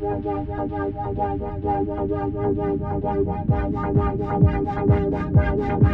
Thank you.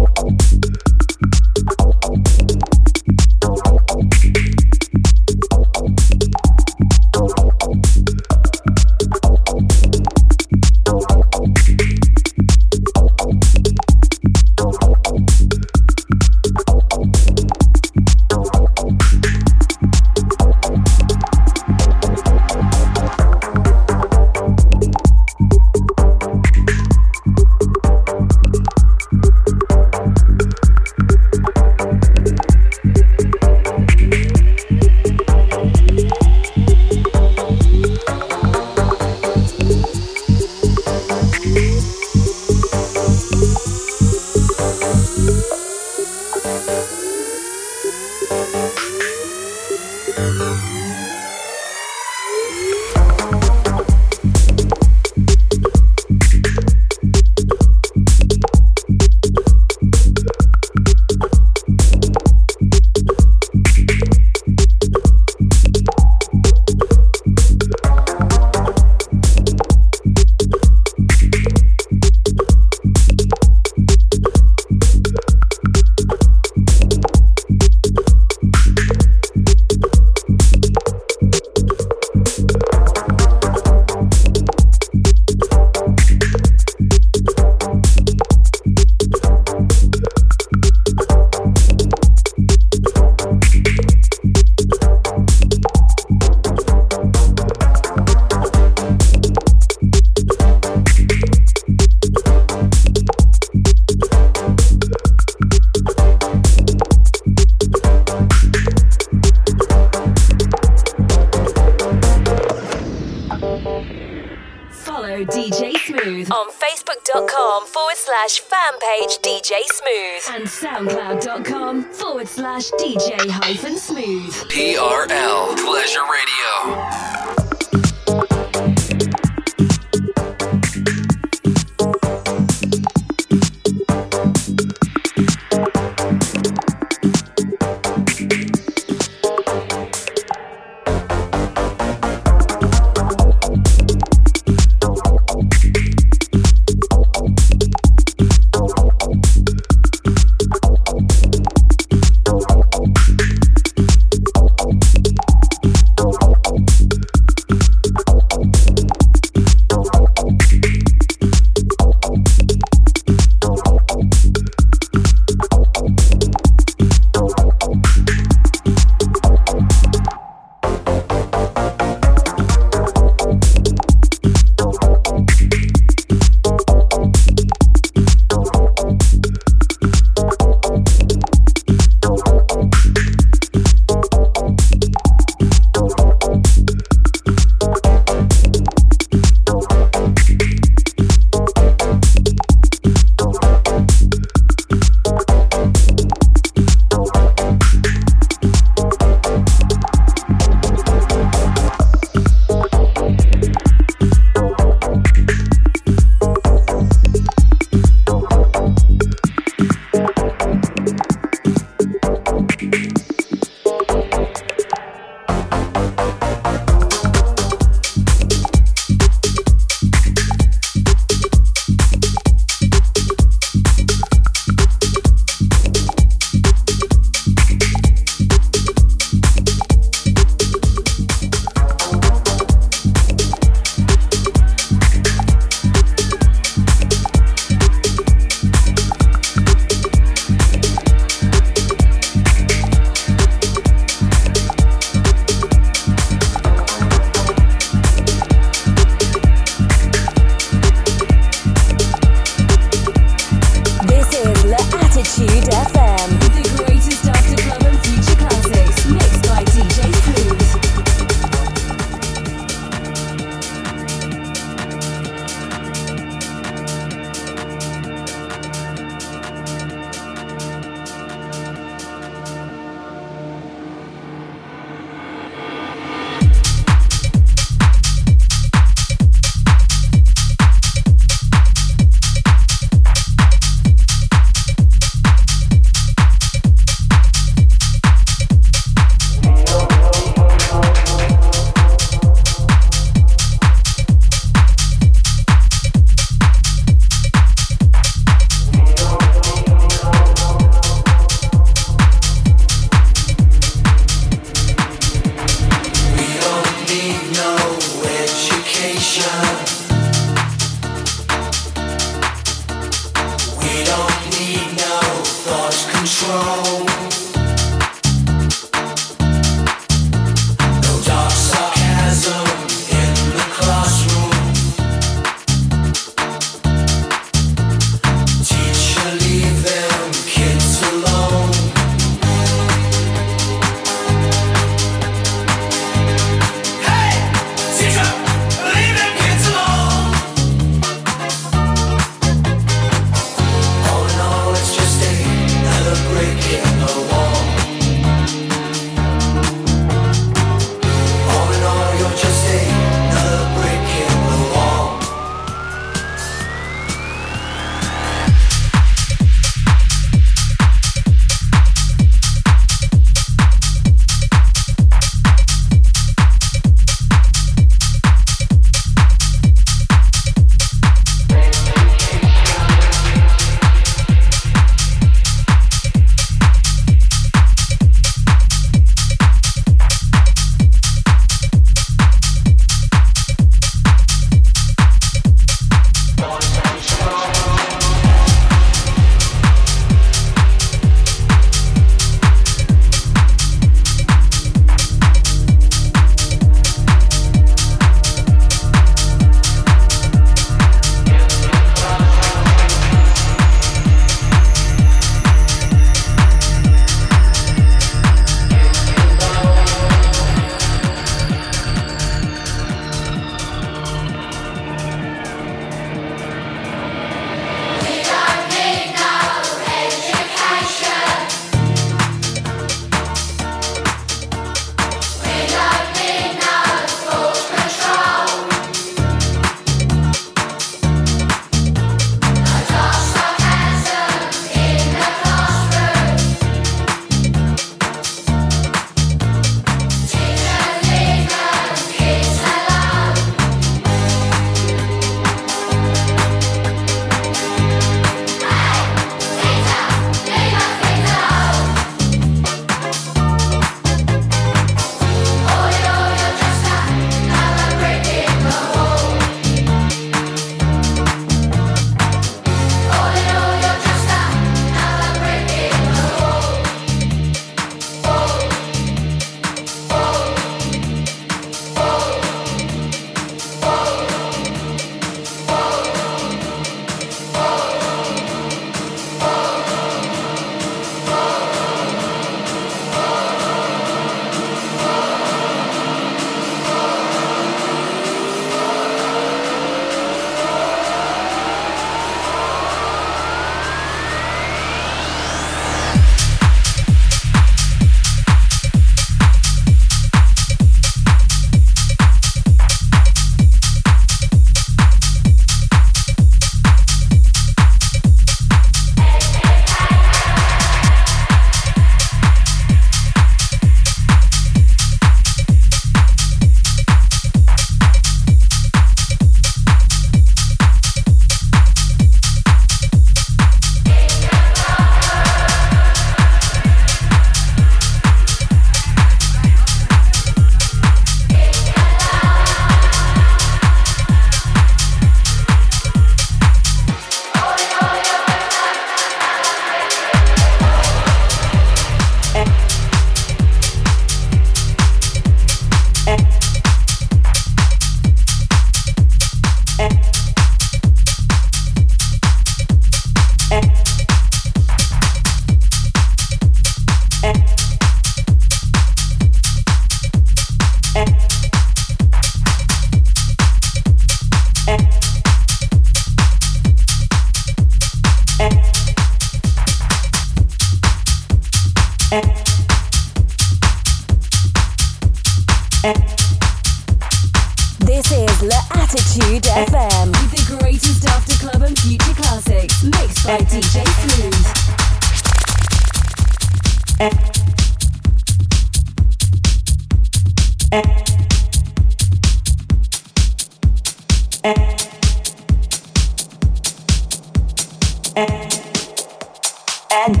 and,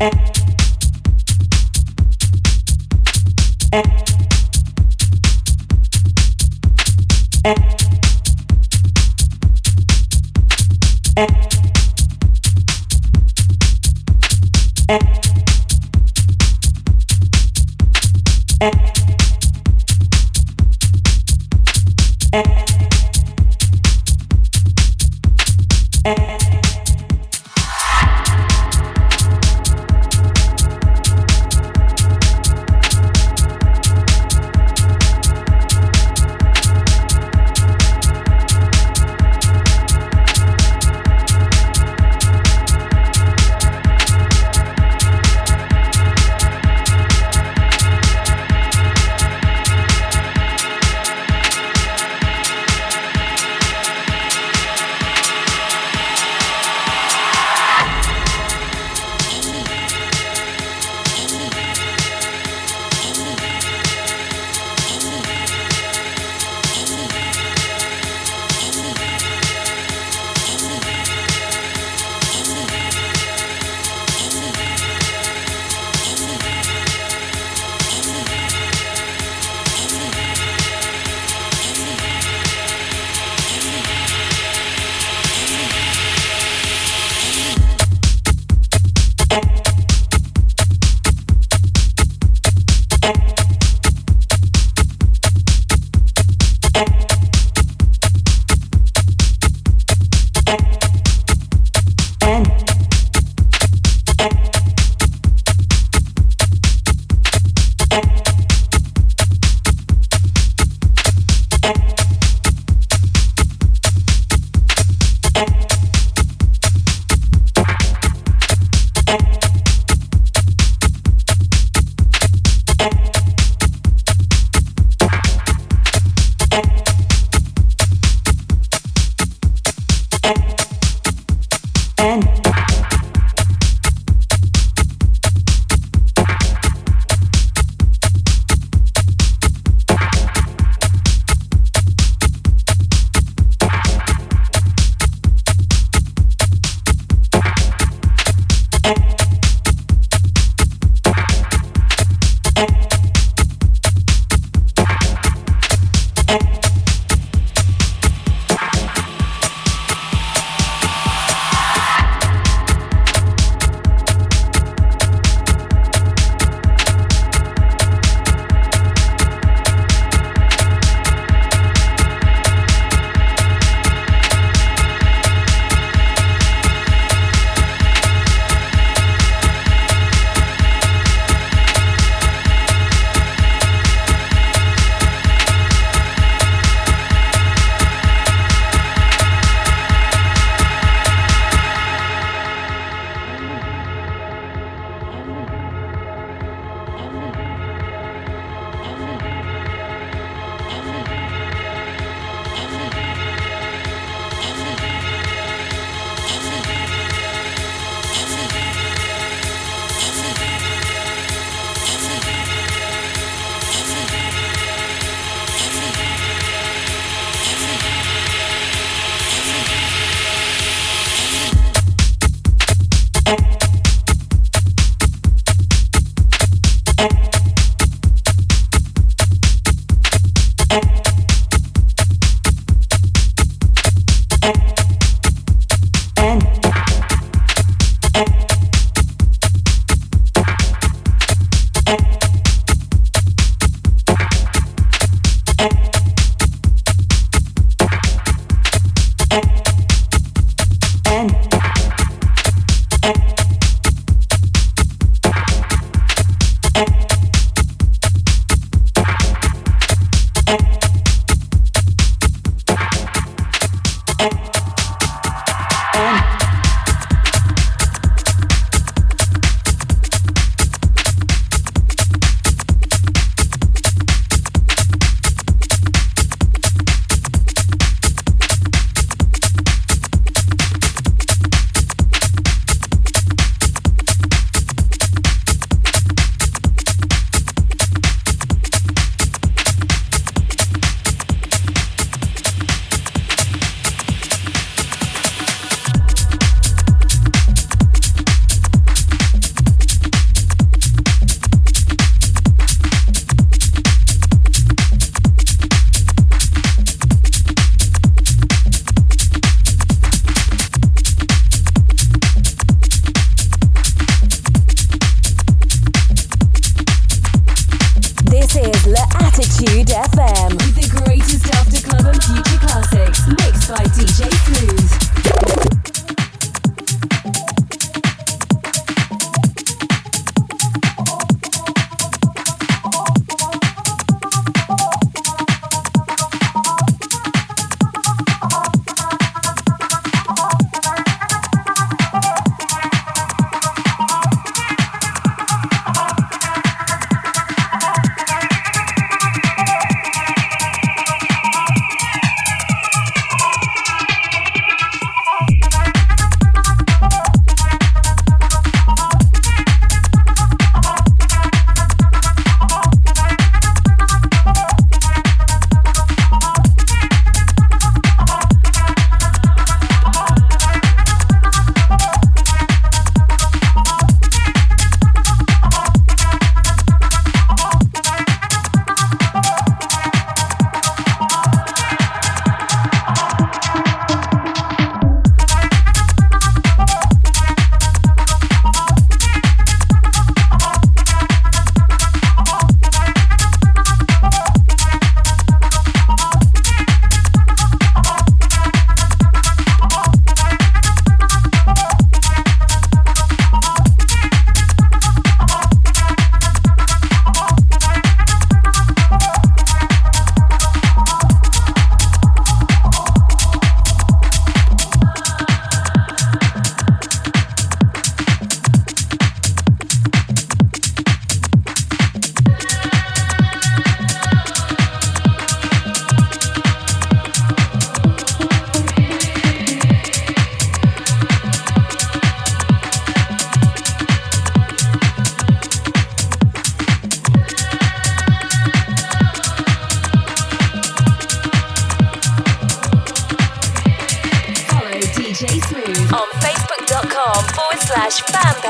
and, and.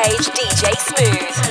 Page DJ Smooth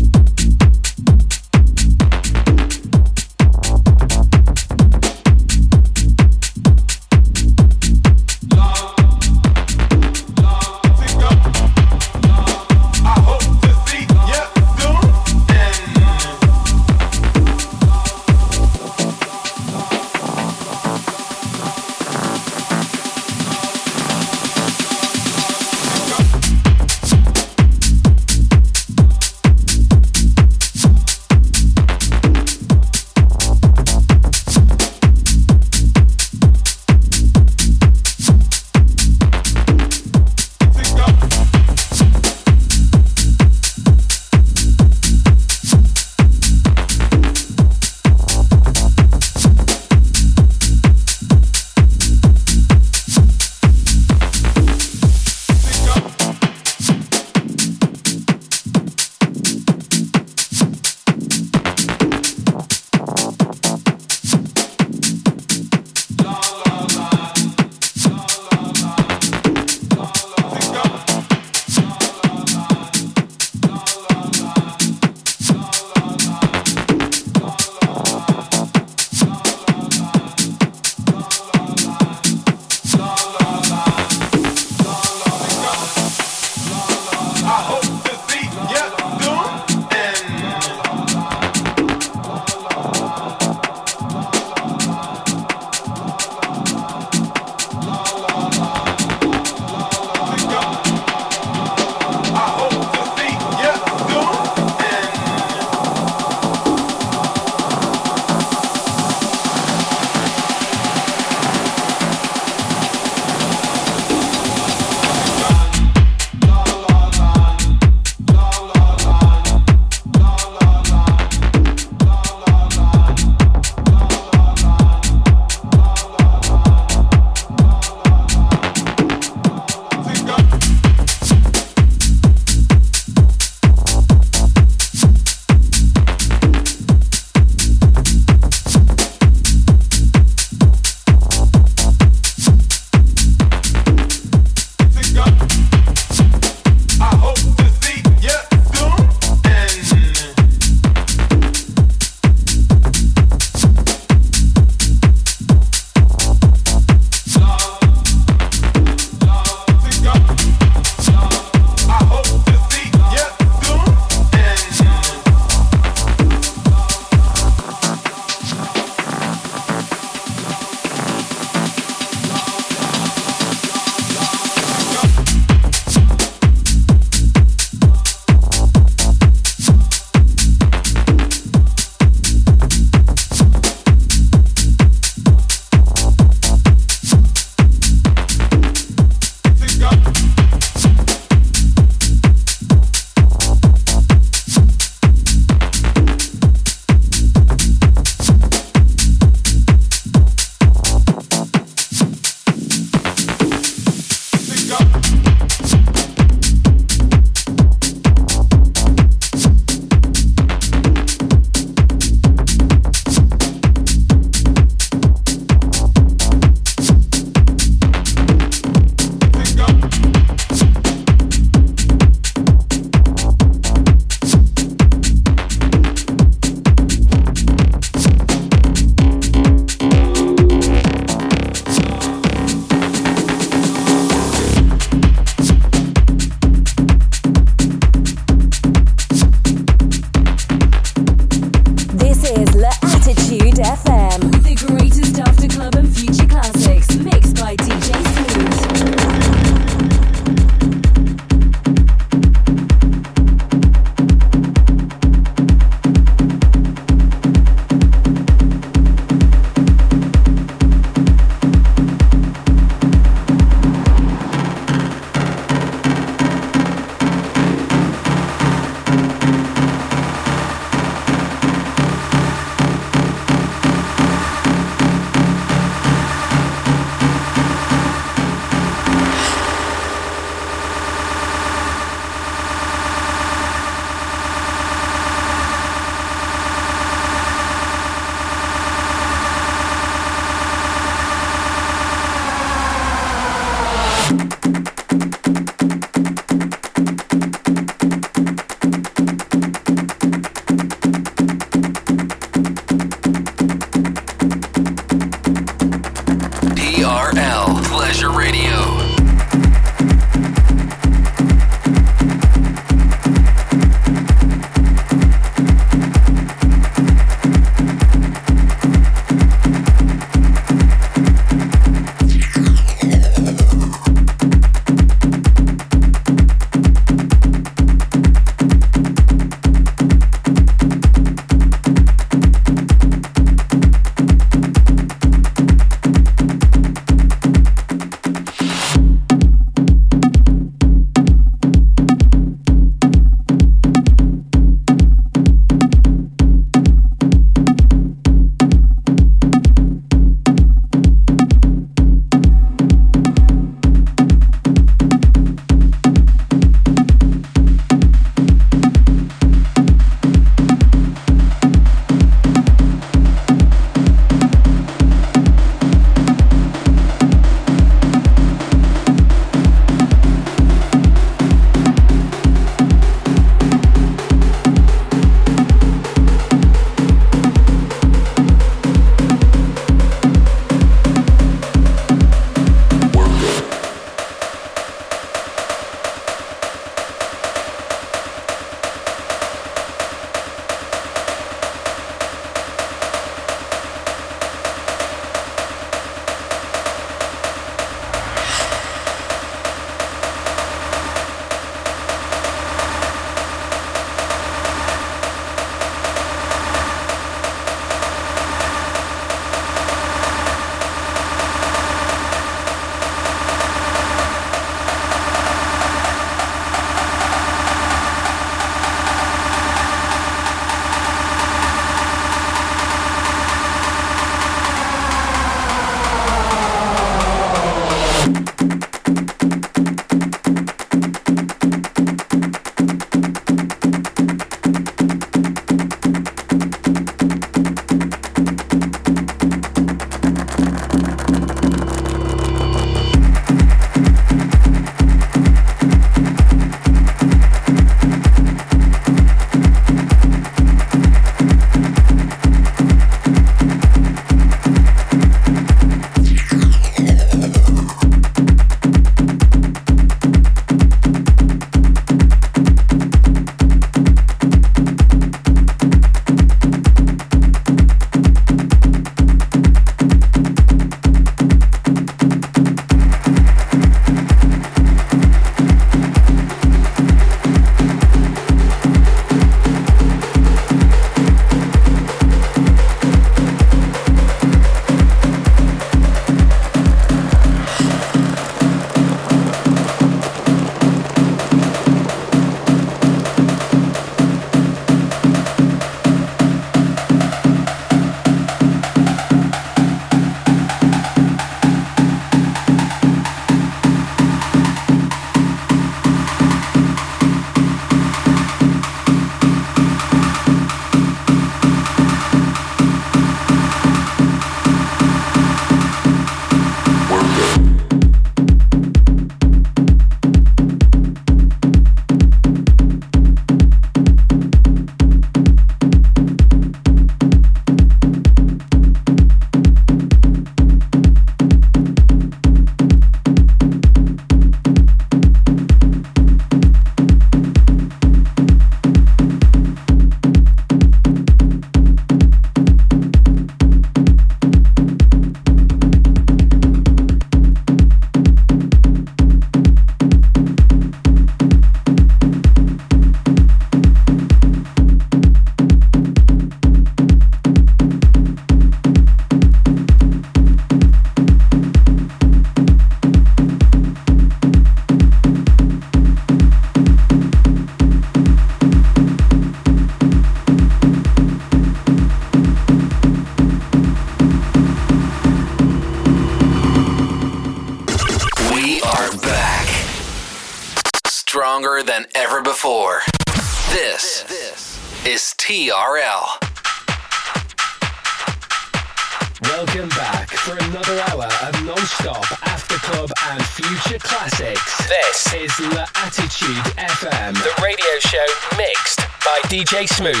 DJ Smooth.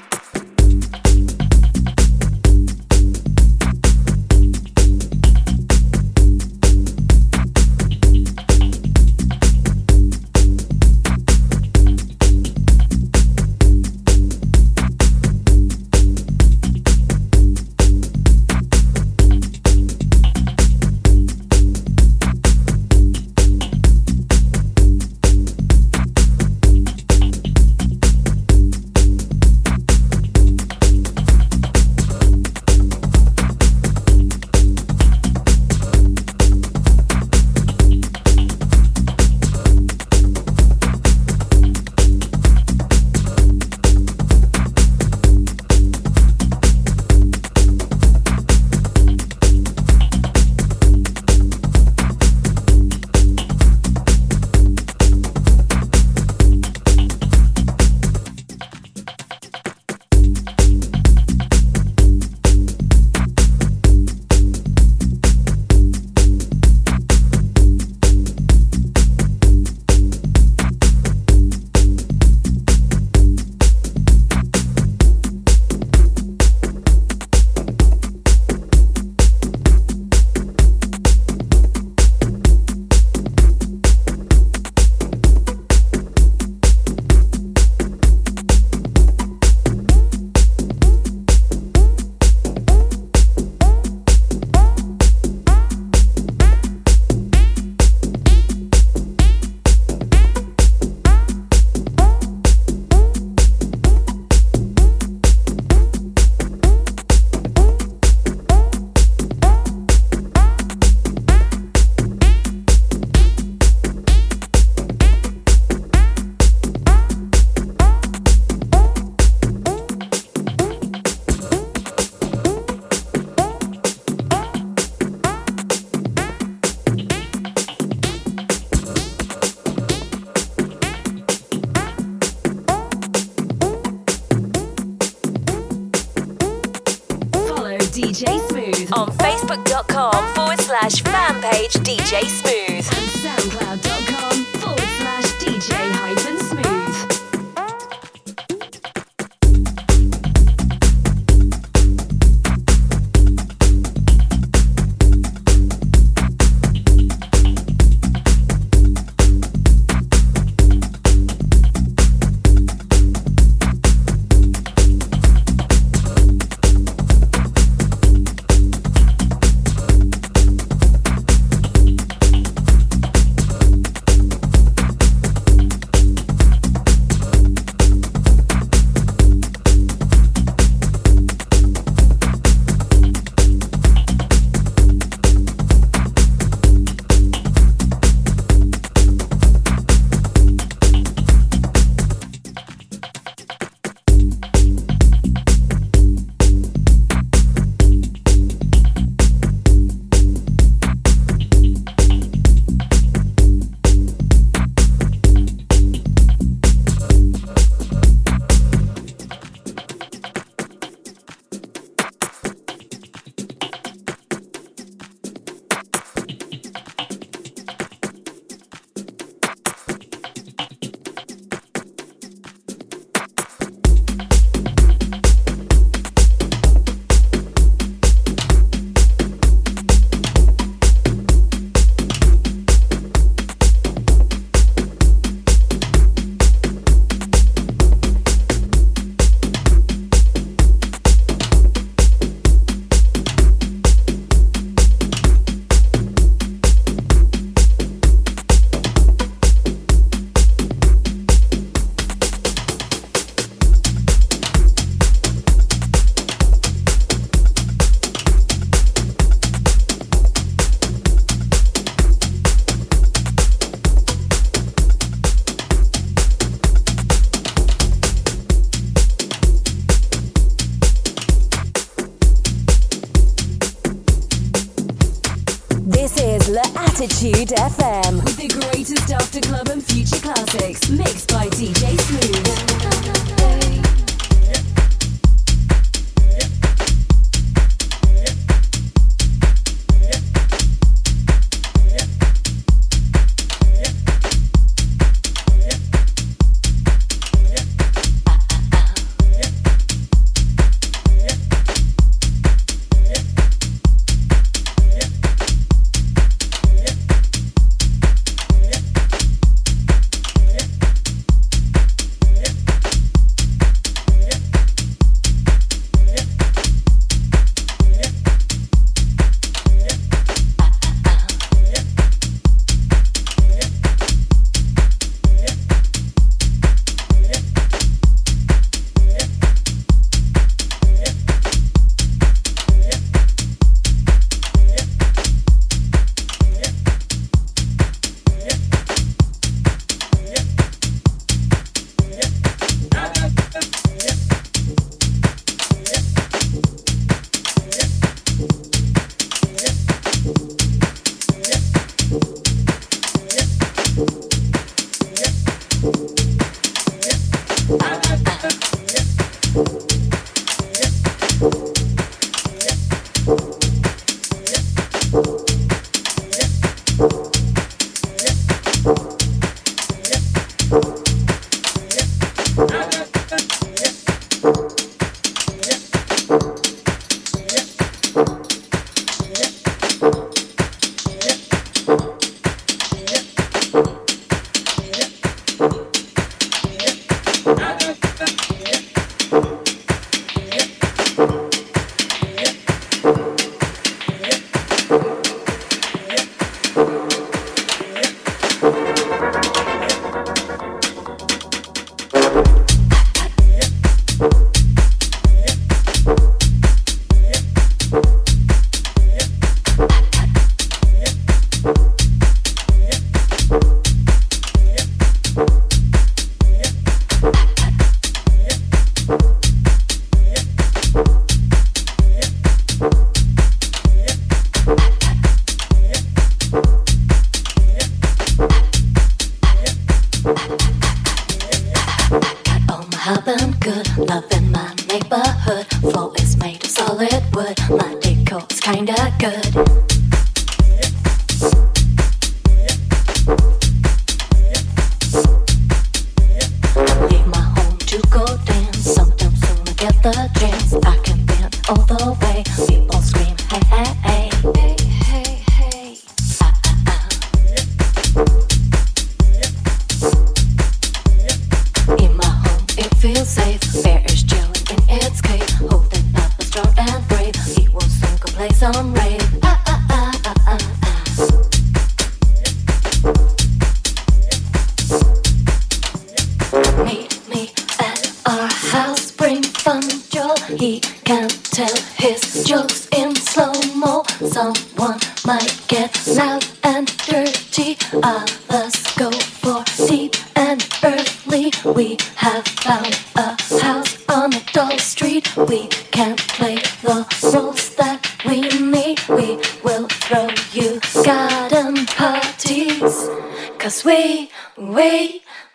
how I'm good. Love in my neighborhood. Floor is made of solid wood. My decor's kinda good.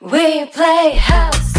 We play house.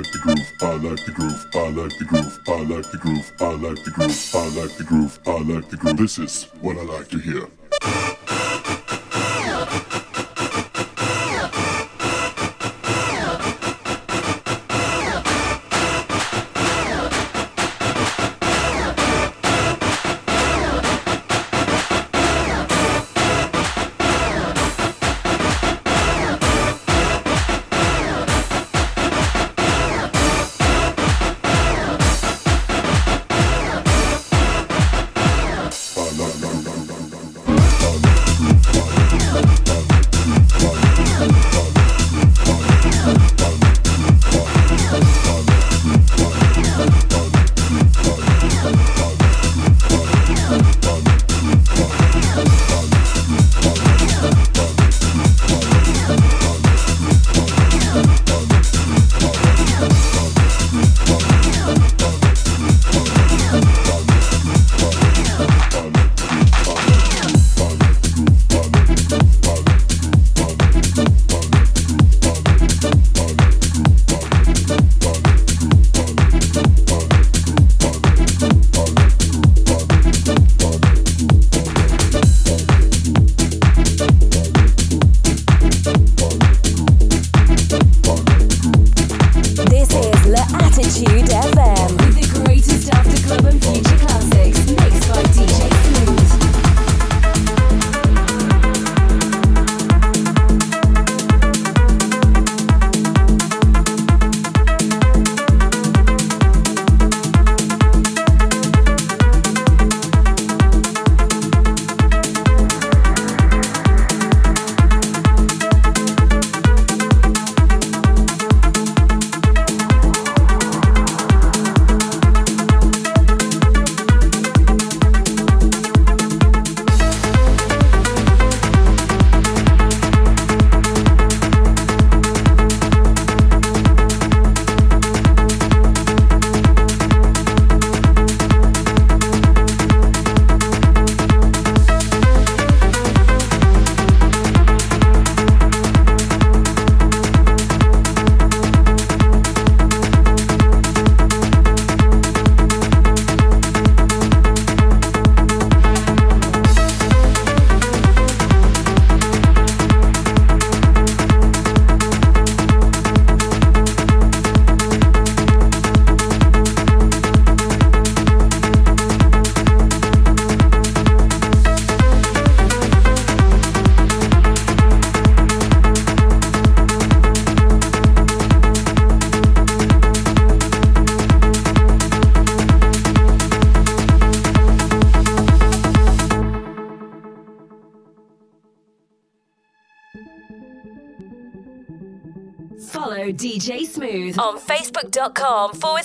like the groove, I like the groove, I like the groove, I like the groove, I like the groove, I like the groove, I like the groove. This is what I like to hear.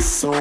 So.